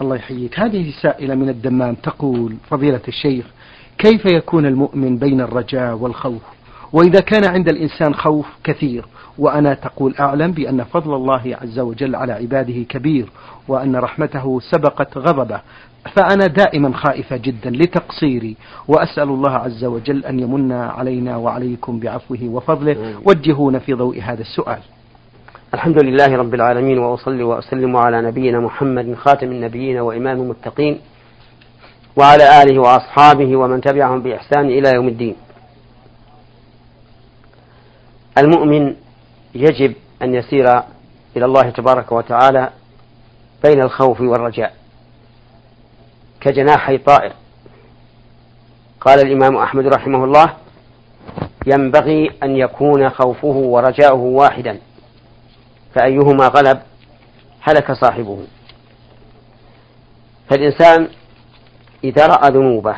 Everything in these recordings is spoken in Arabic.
الله يحييك. هذه سائلة من الدمام تقول فضيلة الشيخ كيف يكون المؤمن بين الرجاء والخوف؟ وإذا كان عند الإنسان خوف كثير وأنا تقول أعلم بأن فضل الله عز وجل على عباده كبير وأن رحمته سبقت غضبه فأنا دائما خائفة جدا لتقصيري وأسأل الله عز وجل أن يمن علينا وعليكم بعفوه وفضله. وجهونا في ضوء هذا السؤال. الحمد لله رب العالمين وأصلي وأسلم على نبينا محمد خاتم النبيين وإمام المتقين وعلى آله وأصحابه ومن تبعهم بإحسان إلى يوم الدين. المؤمن يجب أن يسير إلى الله تبارك وتعالى بين الخوف والرجاء كجناحي طائر. قال الإمام أحمد رحمه الله ينبغي أن يكون خوفه ورجاؤه واحدا. فأيهما غلب هلك صاحبه. فالإنسان إذا رأى ذنوبه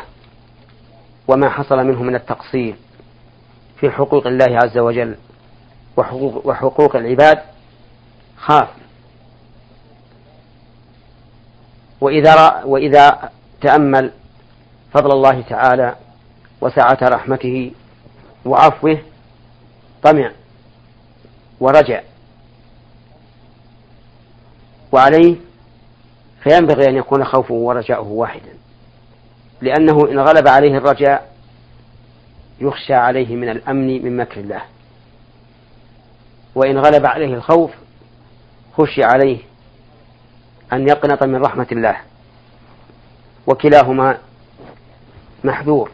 وما حصل منه من التقصير في حقوق الله عز وجل وحقوق, وحقوق العباد خاف. وإذا رأى وإذا تأمل فضل الله تعالى وسعة رحمته وعفوه طمع ورجع. وعليه فينبغي أن يكون خوفه ورجاؤه واحدا. لأنه إن غلب عليه الرجاء يخشى عليه من الأمن من مكر الله. وإن غلب عليه الخوف خشي عليه أن يقنط من رحمة الله. وكلاهما محذور.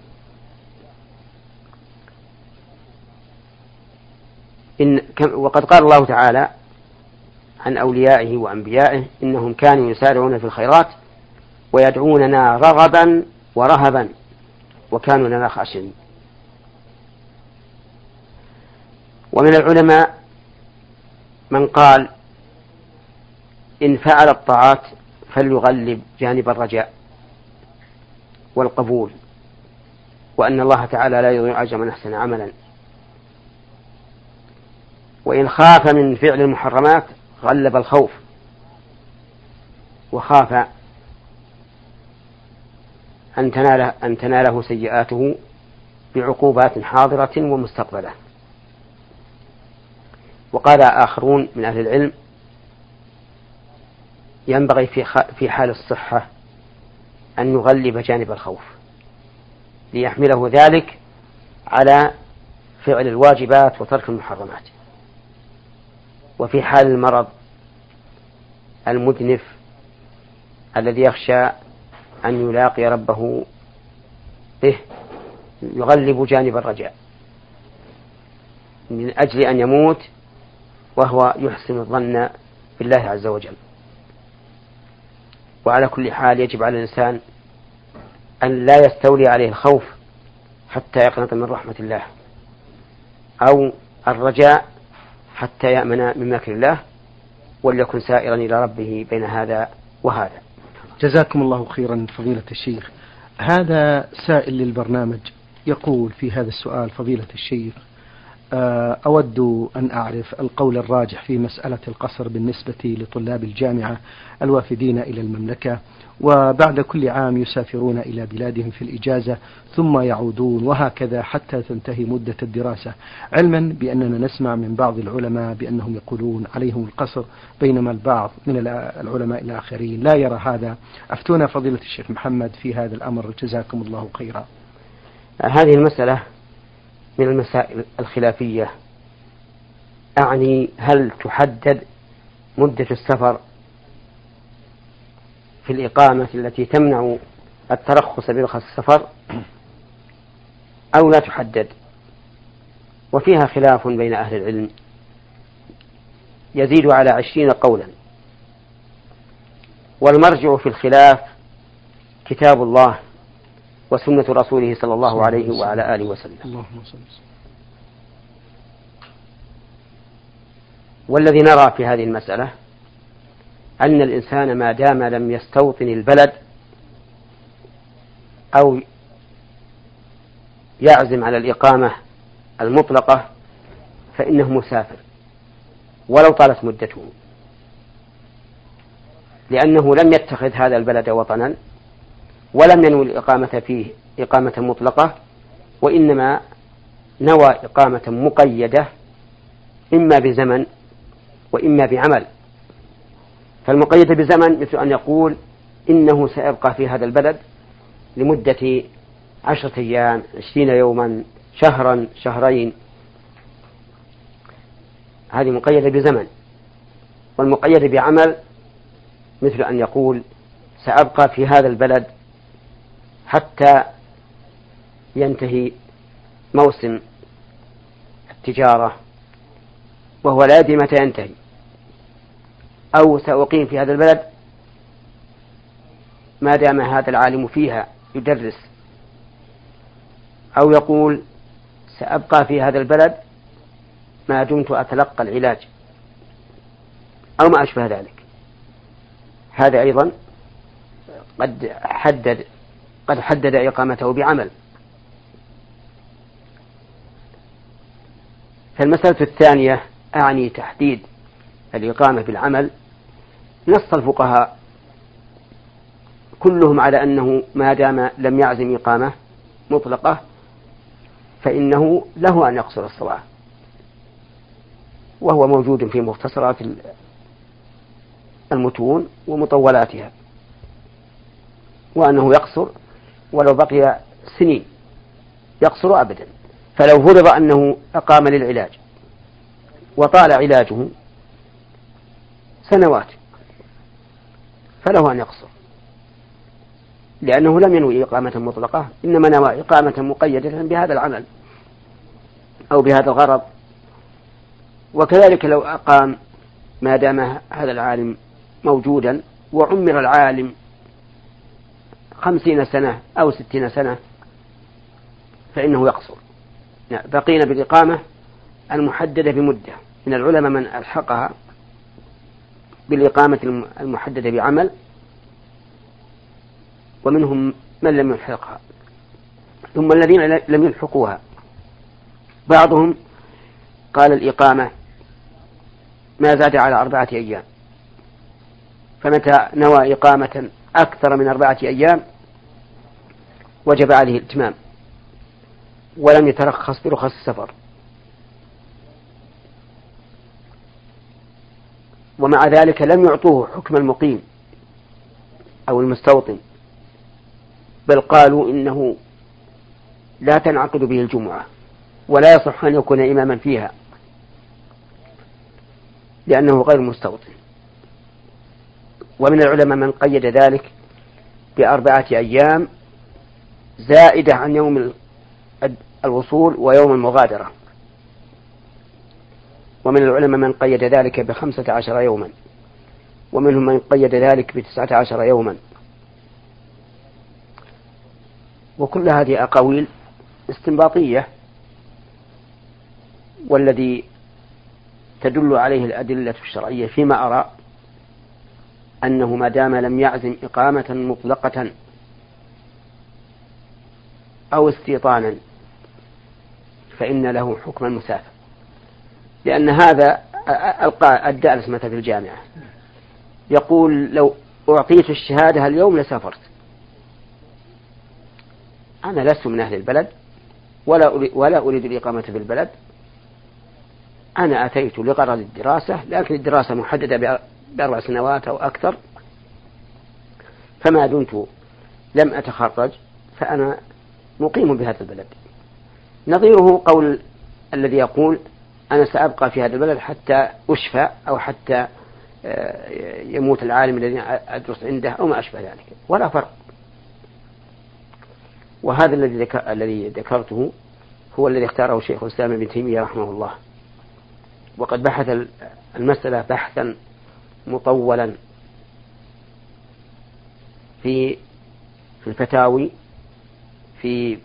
إن وقد قال الله تعالى عن أوليائه وأنبيائه إنهم كانوا يسارعون في الخيرات ويدعوننا رغبا ورهبا وكانوا لنا خاشعين ومن العلماء من قال إن فعل الطاعات فليغلب جانب الرجاء والقبول وأن الله تعالى لا يضيع أجر من أحسن عملا. وإن خاف من فعل المحرمات غلب الخوف وخاف أن تناله, أن تناله سيئاته بعقوبات حاضرة ومستقبلة. وقال آخرون من أهل العلم ينبغي في في حال الصحة أن يغلب جانب الخوف ليحمله ذلك على فعل الواجبات وترك المحرمات. وفي حال المرض المدنف الذي يخشى أن يلاقي ربه به يغلب جانب الرجاء من أجل أن يموت وهو يحسن الظن بالله عز وجل. وعلى كل حال يجب على الإنسان أن لا يستولي عليه الخوف حتى يقنط من رحمة الله أو الرجاء حتى يأمن من مكر الله وليكن سائرا إلى ربه بين هذا وهذا. جزاكم الله خيرا فضيلة الشيخ. هذا سائل للبرنامج يقول في هذا السؤال فضيلة الشيخ آه، أود أن أعرف القول الراجح في مسألة القصر بالنسبة لطلاب الجامعة الوافدين إلى المملكة. وبعد كل عام يسافرون إلى بلادهم في الإجازة ثم يعودون وهكذا حتى تنتهي مدة الدراسة. علما بأننا نسمع من بعض العلماء بأنهم يقولون عليهم القصر بينما البعض من العلماء الآخرين لا يرى هذا. أفتونا فضيلة الشيخ محمد في هذا الأمر. جزاكم الله خيرا. هذه المسألة من المسائل الخلافية. أعني هل تحدد مدة السفر في الإقامة التي تمنع الترخص برخص السفر أو لا تحدد. وفيها خلاف بين أهل العلم. يزيد على عشرين قولا. والمرجع في الخلاف كتاب الله وسنة رسوله صلى الله عليه وعلى آله وسلم. والذي نرى في هذه المسألة أن الإنسان ما دام لم يستوطن البلد أو يعزم على الإقامة المطلقة فإنه مسافر ولو طالت مدته. لأنه لم يتخذ هذا البلد وطنا ولم ينوي الإقامة فيه إقامة مطلقة وإنما نوى إقامة مقيدة إما بزمن وإما بعمل. فالمقيدة بزمن مثل أن يقول إنه سيبقى في هذا البلد لمدة عشرة أيام عشرين يوما شهرا شهرين. هذه مقيدة بزمن. والمقيدة بعمل مثل أن يقول سأبقى في هذا البلد حتى ينتهي موسم التجارة وهو لا يدري متى ينتهي. أو سأقيم في هذا البلد. ما دام هذا العالم فيها يدرس أو يقول سأبقى في هذا البلد ما دمت أتلقى العلاج. أو ما أشبه ذلك. هذا أيضا قد حدد قد حدد إقامته بعمل. فالمسألة الثانية أعني تحديد الإقامة بالعمل نص الفقهاء كلهم على أنه ما دام لم يعزم إقامة مطلقة فإنه له أن يقصر الصلاة وهو موجود في مختصرات المتون ومطولاتها. وأنه يقصر ولو بقي سنين. يقصر أبدا. فلو فرض أنه أقام للعلاج وطال علاجه سنوات. فله أن يقصر. لأنه لم ينوي إقامة مطلقة إنما نوى إقامة مقيدة بهذا العمل أو بهذا الغرض. وكذلك لو أقام ما دام هذا العالم موجودا وعمر العالم خمسين سنة أو ستين سنة فإنه يقصر. بقينا بالإقامة المحددة بمدة. من العلماء من ألحقها بالإقامة المحددة بعمل ومنهم من لم يلحقها ثم الذين لم يلحقوها. بعضهم قال الإقامة ما زاد على أربعة أيام. فمتى نوى إقامة أكثر من أربعة أيام وجب عليه الإتمام ولم يترخص برخص السفر. ومع ذلك لم يعطوه حكم المقيم أو المستوطن بل قالوا إنه لا تنعقد به الجمعة ولا يصح أن يكون إماما فيها لأنه غير مستوطن. ومن العلماء من قيد ذلك بأربعة أيام زائدة عن يوم الوصول ويوم المغادرة. ومن العلماء من قيد ذلك بخمسة عشر يوما. ومنهم من قيد ذلك بتسعة عشر يوما. وكل هذه أقاويل استنباطية. والذي تدل عليه الأدلة الشرعية فيما أرى أنه ما دام لم يعزم إقامة مطلقة أو استيطانا فإن له حكم المسافر لأن هذا الدارس مثلا في الجامعة. يقول لو أعطيت الشهادة اليوم لسافرت. أنا لست من أهل البلد ولا ولا أريد الإقامة في البلد. أنا أتيت لغرض الدراسة لكن الدراسة محددة بأربع سنوات أو أكثر. فما دمت لم أتخرج فأنا مقيم بهذا البلد. نظيره قول الذي يقول أنا سأبقى في هذا البلد حتى أشفى أو حتى آه، يموت العالم الذي أدرس عنده أو ما أشبه ذلك. ولا فرق. وهذا الذي الذي ذكرته هو الذي اختاره شيخ الإسلام ابن تيمية رحمه الله. وقد بحث المسألة بحثا مطولا في في الفتاوي في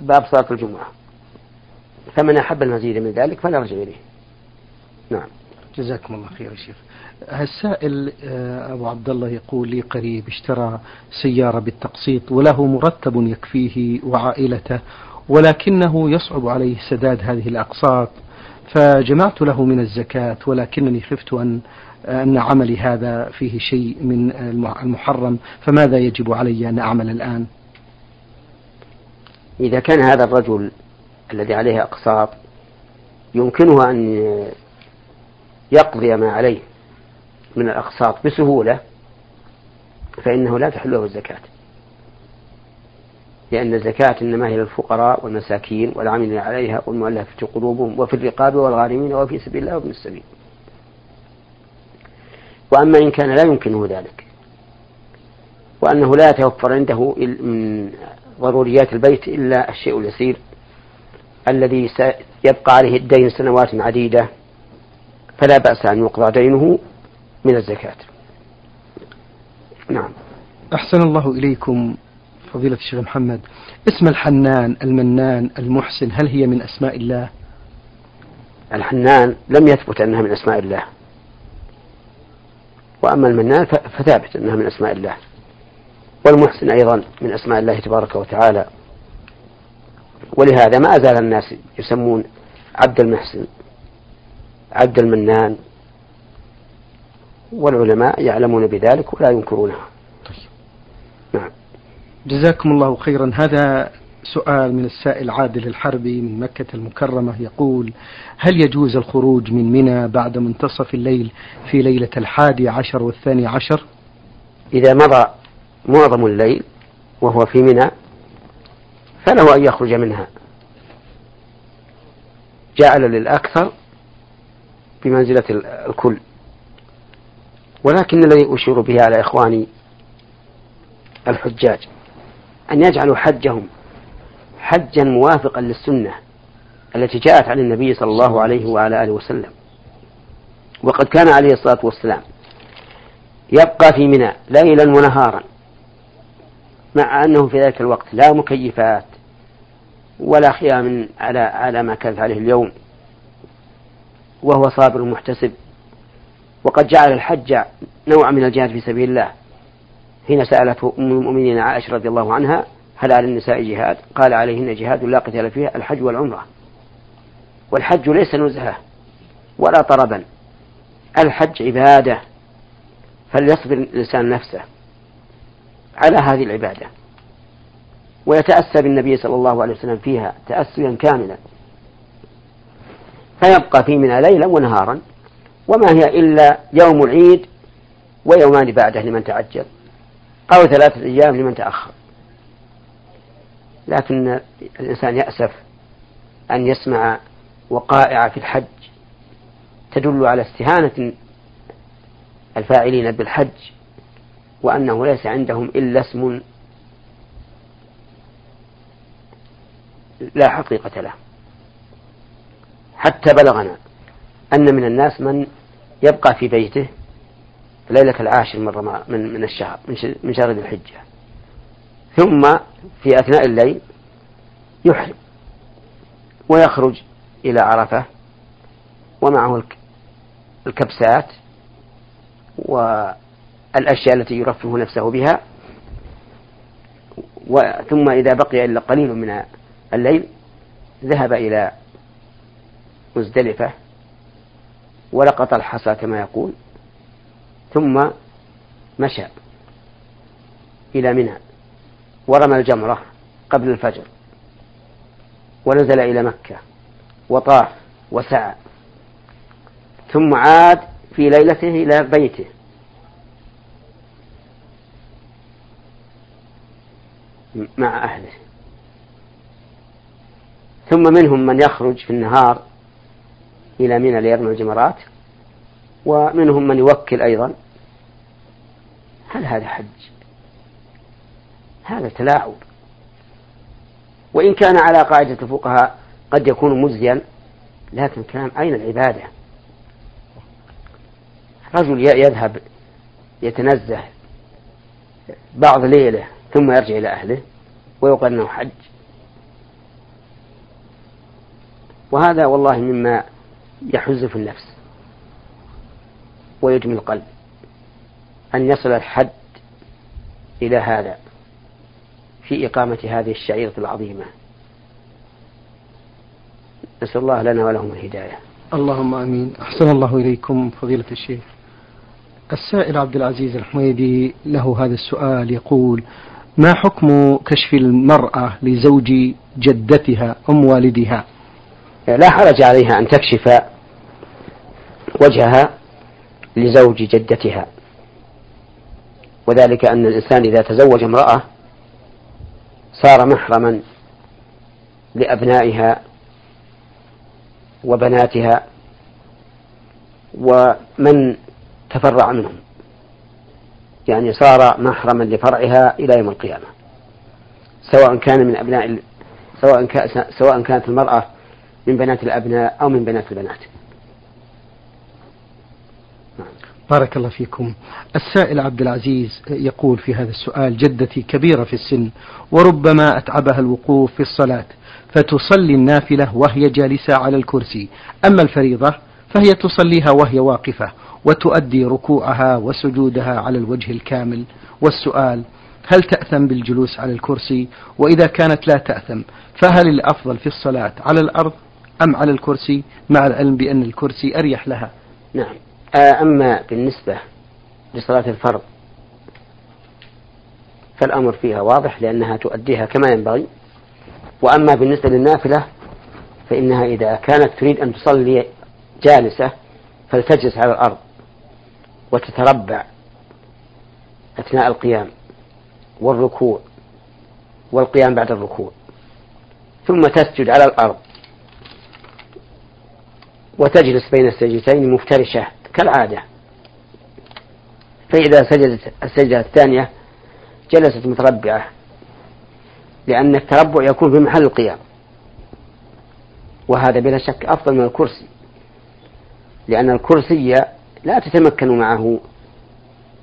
باب صلاة الجمعة. فمن أحب المزيد من ذلك فلا رجع إليه. نعم. جزاكم الله خير يا شيخ. السائل آه، أبو عبد الله يقول لي قريب اشترى سيارة بالتقسيط وله مرتب يكفيه وعائلته ولكنه يصعب عليه سداد هذه الأقساط فجمعت له من الزكاة ولكنني خفت أن أن عملي هذا فيه شيء من المحرم فماذا يجب علي أن أعمل الآن؟ إذا كان هذا الرجل الذي عليه أقساط يمكنه أن يقضي ما عليه من الأقساط بسهولة فإنه لا تحل له الزكاة. لأن الزكاة إنما هي للفقراء والمساكين والعاملين عليها والمؤلفة قلوبهم وفي الرقاب والغارمين وفي سبيل الله وابن السبيل. وأما إن كان لا يمكنه ذلك. وأنه لا يتوفر عنده من ضروريات البيت إلا الشيء اليسير الذي سيبقى عليه الدين سنوات عديدة فلا بأس أن يقضى دينه من الزكاة. نعم. أحسن الله إليكم فضيلة الشيخ محمد. اسم الحنان المنان المحسن هل هي من أسماء الله؟ الحنان لم يثبت أنها من أسماء الله. وأما المنان فثابت أنها من أسماء الله. والمحسن أيضا من أسماء الله تبارك وتعالى. ولهذا ما أزال الناس يسمون عبد المحسن عبد المنان. والعلماء يعلمون بذلك ولا ينكرونها. طيب. نعم. جزاكم الله خيرا. هذا سؤال من السائل عادل الحربي من مكة المكرمة. يقول هل يجوز الخروج من منى بعد منتصف الليل في ليلة الحادي عشر والثاني عشر؟ إذا مضى معظم الليل وهو في منى فله أن يخرج منها. جعل للأكثر بمنزلة الكل. ولكن الذي أشير به على إخواني الحجاج أن يجعلوا حجهم حجا موافقا للسنة التي جاءت عن النبي صلى الله عليه وعلى آله وسلم. وقد كان عليه الصلاة والسلام يبقى في منى ليلا ونهارا مع أنه في ذلك الوقت لا مكيفات. ولا خيام على على ما كانت عليه اليوم وهو صابر محتسب وقد جعل الحج نوع من الجهاد في سبيل الله. حين سألته أم المؤمنين عائشة رضي الله عنها هل على النساء جهاد؟ قال عليهن جهاد لا قتال فيها الحج والعمرة. والحج ليس نزهة ولا طربا. الحج عبادة فليصبر الإنسان نفسه على هذه العبادة. ويتأسى بالنبي صلى الله عليه وسلم فيها تأسيا كاملا. فيبقى في منها ليلا ونهارا وما هي إلا يوم العيد ويومان بعده لمن تعجل أو ثلاثة أيام لمن تأخر. لكن الإنسان يأسف أن يسمع وقائع في الحج تدل على استهانة الفاعلين بالحج وأنه ليس عندهم إلا اسم لا حقيقة له. حتى بلغنا أن من الناس من يبقى في بيته ليلة العاشر من من من الشهر من شهر ذي الحجة. ثم في أثناء الليل يحرم ويخرج إلى عرفة ومعه الكبسات والأشياء التي يرفه نفسه بها. ثم إذا بقي إلا قليل من الليل ذهب إلى مزدلفة ولقط الحصى كما يقول ثم مشى إلى منى ورمى الجمرة قبل الفجر ونزل إلى مكة وطاف وسعى ثم عاد في ليلته إلى بيته. مع أهله. ثم منهم من يخرج في النهار إلى منى ليرمي الجمرات ومنهم من يوكل أيضا. هل هذا حج؟ هذا تلاعب. وإن كان على قاعدة الفقهاء قد يكون مجزيا لكن كلام أين العبادة؟ رجل يذهب يتنزه بعض ليلة ثم يرجع إلى أهله ويقال أنه حج. وهذا والله مما يحز في النفس ويجمي القلب أن يصل الحد إلى هذا في إقامة هذه الشعيرة العظيمة. نسأل الله لنا ولهم الهداية. اللهم آمين. أحسن الله إليكم فضيلة الشيخ. السائل عبد العزيز الحميدي له هذا السؤال يقول ما حكم كشف المرأة لزوج جدتها أم والدها؟ لا حرج عليها أن تكشف وجهها لزوج جدتها. وذلك أن الإنسان إذا تزوج امرأة صار محرما لأبنائها وبناتها ومن تفرع منهم. يعني صار محرما لفرعها إلى يوم القيامة. سواء كان من أبناء سواء سواء كانت المرأة من بنات الأبناء أو من بنات البنات. بارك الله فيكم. السائل عبد العزيز يقول في هذا السؤال جدتي كبيرة في السن وربما أتعبها الوقوف في الصلاة فتصلي النافلة وهي جالسة على الكرسي. أما الفريضة فهي تصليها وهي واقفة وتؤدي ركوعها وسجودها على الوجه الكامل. والسؤال هل تأثم بالجلوس على الكرسي؟ وإذا كانت لا تأثم فهل الأفضل في الصلاة على الأرض أم على الكرسي مع العلم بأن الكرسي أريح لها؟ نعم. آه، أما بالنسبة لصلاة الفرض فالأمر فيها واضح لأنها تؤديها كما ينبغي. وأما بالنسبة للنافلة فإنها إذا كانت تريد أن تصلي جالسة فلتجلس على الأرض وتتربع أثناء القيام والركوع والقيام بعد الركوع ثم تسجد على الأرض وتجلس بين السجدتين مفترشة كالعادة. فإذا سجدت السجدة الثانية جلست متربعة لأن التربع يكون في محل القيام. وهذا بلا شك أفضل من الكرسي لأن الكرسي لا تتمكن معه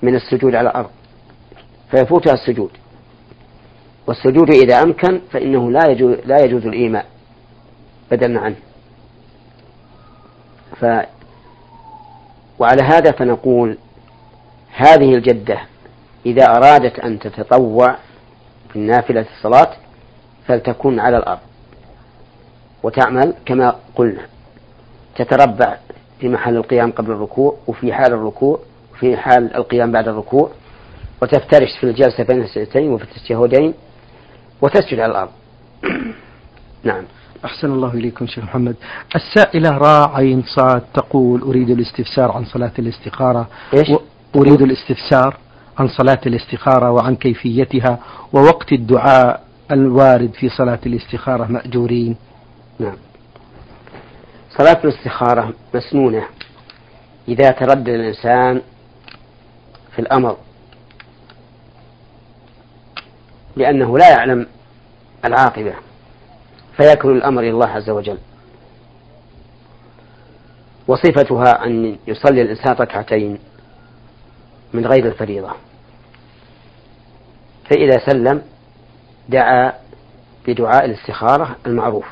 من السجود على الأرض فيفوتها السجود. والسجود إذا أمكن فإنه لا يجوز, لا يجوز الإيماء بدلا عنه. ف وعلى هذا فنقول هذه الجدة إذا أرادت أن تتطوع في النافلة الصلاة فلتكن على الأرض وتعمل كما قلنا. تتربع في محل القيام قبل الركوع وفي حال الركوع وفي حال القيام بعد الركوع وتفترش في الجلسة بين السجدتين وفي التشهدين وتسجد على الأرض. نعم. أحسن الله إليكم شيخ محمد. السائلة راء عين صاد تقول أريد الاستفسار عن صلاة الاستخارة. إيش؟ أريد الاستفسار عن صلاة الاستخارة وعن كيفيتها ووقت الدعاء الوارد في صلاة الاستخارة مأجورين. نعم. صلاة الاستخارة مسنونة إذا تردد الإنسان في الأمر لأنه لا يعلم العاقبة. فيكل الأمر إلى الله عز وجل. وصفتها أن يصلي الإنسان ركعتين من غير الفريضة. فإذا سلم دعا بدعاء الاستخارة المعروف.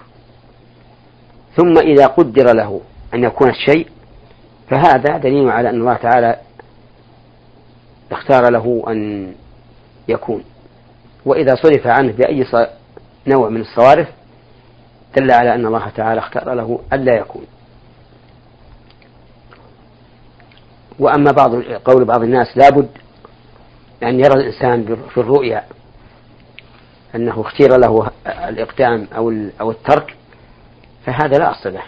ثم إذا قدر له أن يكون الشيء فهذا دليل على أن الله تعالى اختار له أن يكون. وإذا صرف عنه بأي نوع من الصوارف دل على أن الله تعالى اختار له ألا يكون. وأما بعض قول بعض الناس لابد أن يرى الإنسان في الرؤيا أنه اختير له الإقدام أو أو الترك فهذا لا أصل له.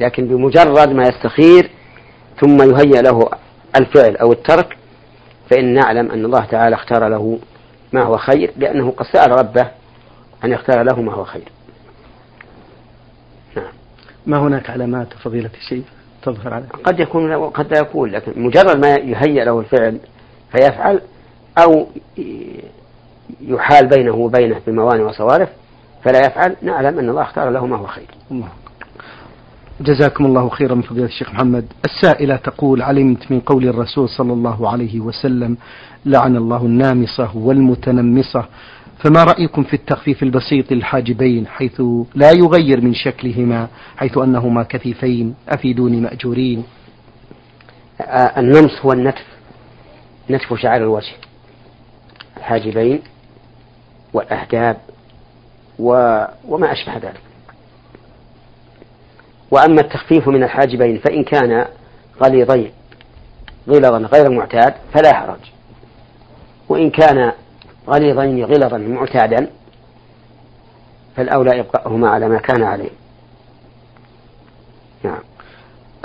لكن بمجرد ما يستخير ثم يهيأ له الفعل أو الترك فإن نعلم أن الله تعالى اختار له ما هو خير لأنه قد سأل ربه أن يختار له ما هو خير. ما هناك علامات فضيلة الشيخ؟ تظهر على قد يكون قد لا يكون لكن مجرد ما يهيأ له الفعل فيفعل أو يحال بينه وبينه بموانع وصوارف فلا يفعل نعلم أن الله اختار له ما هو خير. الله. جزاكم الله خيرا من فضيلة الشيخ محمد. السائلة تقول علمت من قول الرسول صلى الله عليه وسلم لعن الله النامصة والمتنمصة فما رأيكم في التخفيف البسيط للحاجبين حيث لا يغير من شكلهما حيث أنهما كثيفين أفيدوني مأجورين. آه، النمص هو النتف نتف شعر الوجه. الحاجبين والأهداب و... وما أشبه ذلك. وأما التخفيف من الحاجبين فإن كان غليظين غلظا غير معتاد فلا حرج. وإن كان غليظين غلظا معتادا فالأولى إبقاؤهما على ما كان عليه. نعم.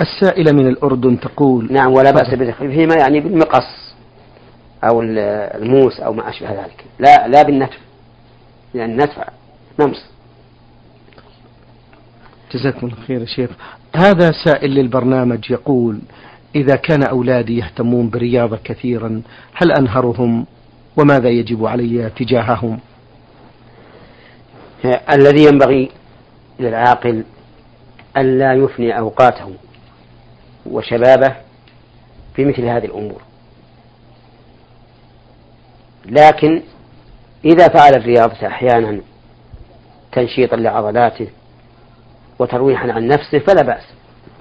السائلة من الأردن تقول نعم ولا بأس بتخفيفهما يعني بالمقص أو الموس أو ما أشبه ذلك. لا لا بالنتف. لأن النتف نمص جزاكم الله خير يا شيخ. هذا سائل للبرنامج يقول إذا كان أولادي يهتمون بالرياضة كثيرا هل أنهرهم؟ وماذا يجب علي تجاههم؟ الذي ينبغي للعاقل ألا يفني أوقاته وشبابه في مثل هذه الأمور. لكن إذا فعل الرياضة أحيانا تنشيطا لعضلاته وترويحا عن نفسه فلا بأس.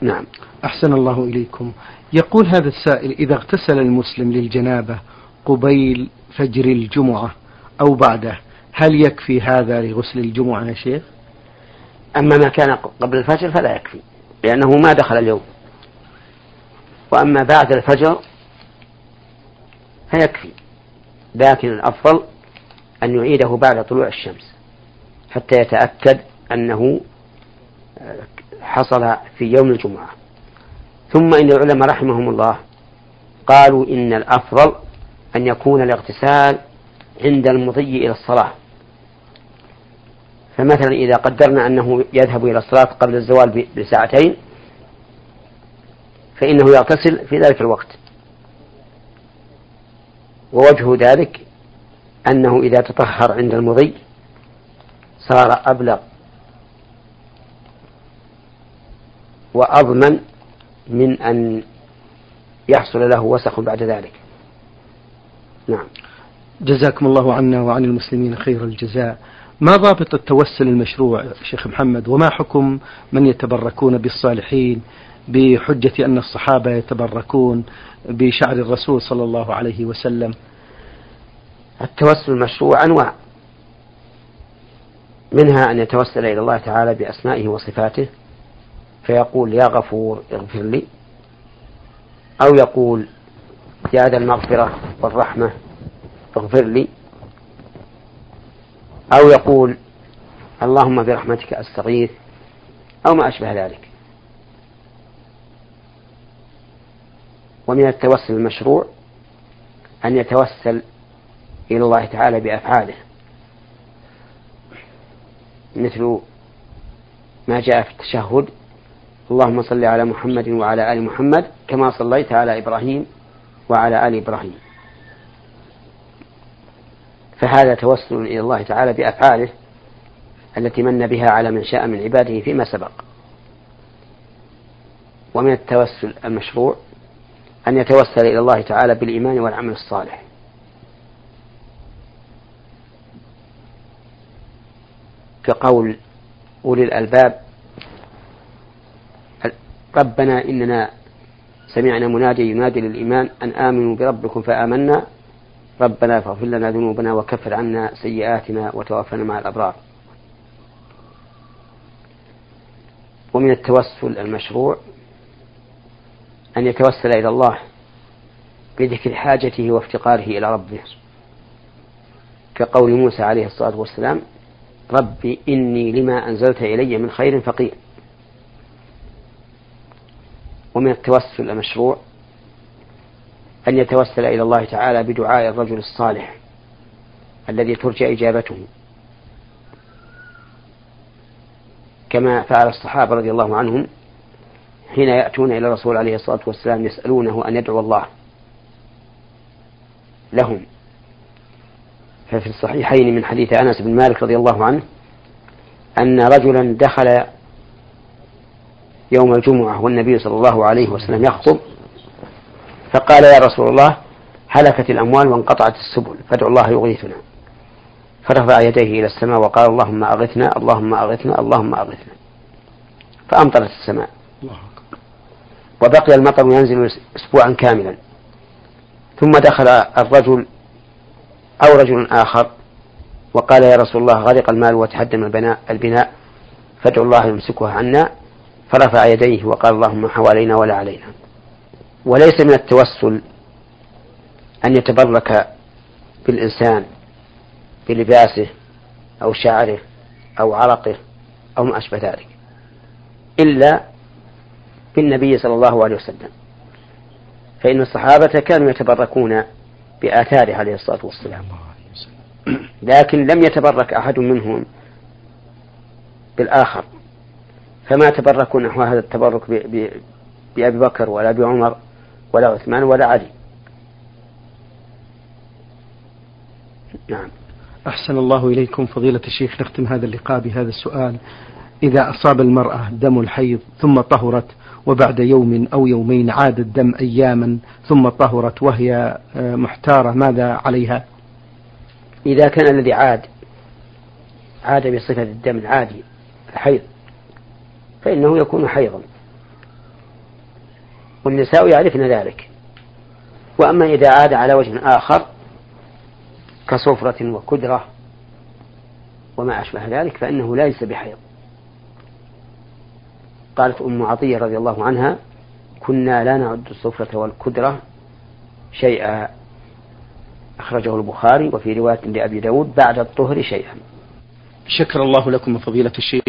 نعم. أحسن الله إليكم. يقول هذا السائل إذا اغتسل المسلم للجنابة قبيل فجر الجمعة أو بعده. هل يكفي هذا لغسل الجمعة يا شيخ؟ أما ما كان قبل الفجر فلا يكفي لأنه ما دخل اليوم. وأما بعد الفجر فيكفي لكن الأفضل أن يعيده بعد طلوع الشمس حتى يتأكد أنه حصل في يوم الجمعة. ثم إن العلماء رحمهم الله قالوا إن الأفضل أن يكون الاغتسال عند المضي إلى الصلاة. فمثلا إذا قدرنا أنه يذهب إلى الصلاة قبل الزوال بساعتين فإنه يغتسل في ذلك الوقت. ووجه ذلك أنه إذا تطهر عند المضي صار أبلغ وأضمن من أن يحصل له وسخ بعد ذلك. نعم. جزاكم الله عنا وعن المسلمين خير الجزاء. ما ضابط التوسل المشروع شيخ محمد؟ وما حكم من يتبركون بالصالحين بحجة أن الصحابة يتبركون بشعر الرسول صلى الله عليه وسلم؟ التوسل المشروع أنواع. منها أن يتوسل إلى الله تعالى بأسمائه وصفاته فيقول يا غفور اغفر لي أو يقول يا ذا المغفرة والرحمة اغفر لي. أو يقول اللهم برحمتك أستغيث أو ما أشبه ذلك. ومن التوسل المشروع أن يتوسل إلى الله تعالى بأفعاله مثل ما جاء في التشهد اللهم صل على محمد وعلى آل محمد كما صليت على إبراهيم وعلى آل إبراهيم. فهذا توسل إلى الله تعالى بأفعاله التي من بها على من شاء من عباده فيما سبق. ومن التوسل المشروع أن يتوسل إلى الله تعالى بالإيمان والعمل الصالح. كقول أولي الألباب ربنا إننا سمعنا منادي ينادي للإيمان أن آمنوا بربكم فآمنا. ربنا فاغفر لنا ذنوبنا وكفر عنا سيئاتنا وتوفنا مع الأبرار. ومن التوسل المشروع أن يتوسل إلى الله بذكر حاجته وافتقاره إلى ربه. كقول موسى عليه الصلاة والسلام ربي إني لما أنزلت إلي من خير فقير. ومن التوسل المشروع أن يتوسل إلى الله تعالى بدعاء الرجل الصالح الذي ترجى إجابته. كما فعل الصحابة رضي الله عنهم حين يأتون إلى الرسول عليه الصلاة والسلام يسألونه أن يدعو الله لهم. ففي الصحيحين من حديث أنس بن مالك رضي الله عنه أن رجلا دخل يوم الجمعة والنبي صلى الله عليه وسلم يخطب فقال يا رسول الله هلكت الأموال وانقطعت السبل فادعو الله يغيثنا. فرفع يديه إلى السماء وقال اللهم أغثنا اللهم أغثنا اللهم أغثنا. فأمطرت السماء. وبقي المطر ينزل أسبوعا كاملا. ثم دخل الرجل أو رجل آخر وقال يا رسول الله غرق المال وتهدم البناء البناء فادعو الله يمسكها عنا. فرفع يديه وقال اللهم حوالينا ولا علينا. وليس من التوسل أن يتبرك بالإنسان بلباسه أو شعره أو عرقه أو ما أشبه ذلك إلا بالنبي صلى الله عليه وسلم. فإن الصحابة كانوا يتبركون بآثاره عليه الصلاة والسلام. لكن لم يتبرك أحد منهم بالآخر. فما تبركوا نحو هذا التبرك بأبي بكر ولا بعمر ولا عثمان ولا علي. نعم. أحسن الله إليكم فضيلة الشيخ نختم هذا اللقاء بهذا السؤال. إذا أصاب المرأة دم الحيض ثم طهرت وبعد يوم أو يومين عاد الدم أياما ثم طهرت وهي آه، محتارة ماذا عليها؟ إذا كان الذي عاد عاد بصفة الدم العادي الحيض. فإنه يكون حيضا. والنساء يعرفن ذلك. وأما إذا عاد على وجه آخر كصفرة وكدرة وما أشبه ذلك فإنه ليس بحيض. قالت أم عطية رضي الله عنها كنا لا نعد الصفرة والكدرة شيئا. أخرجه البخاري وفي رواية لأبي داود بعد الطهر شيئا. شكر الله لكم فضيلة الشيخ.